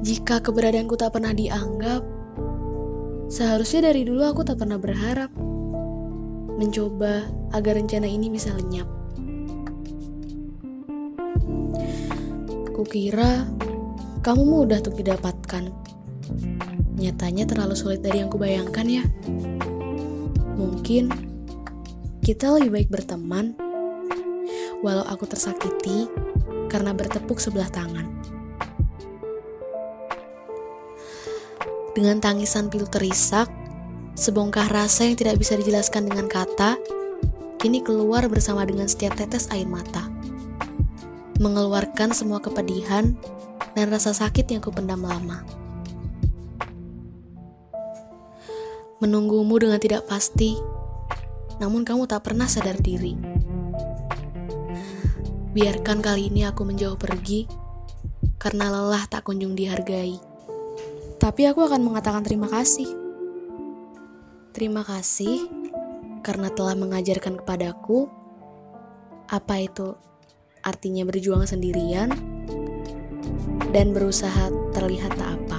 Jika keberadaanku tak pernah dianggap, seharusnya dari dulu aku tak pernah berharap mencoba agar rencana ini bisa lenyap. Kukira kamu mudah untuk didapatkan. Nyatanya terlalu sulit dari yang kubayangkan ya. Mungkin kita lebih baik berteman, walau aku tersakiti karena bertepuk sebelah tangan. Dengan tangisan pilu terisak, sebongkah rasa yang tidak bisa dijelaskan dengan kata, kini keluar bersama dengan setiap tetes air mata. Mengeluarkan semua kepedihan dan rasa sakit yang kupendam lama. Menunggumu dengan tidak pasti, namun kamu tak pernah sadar diri. Biarkan kali ini aku menjauh pergi, karena lelah tak kunjung dihargai. Tapi aku akan mengatakan terima kasih. Terima kasih karena telah mengajarkan kepadaku apa itu artinya berjuang sendirian dan berusaha terlihat tak apa.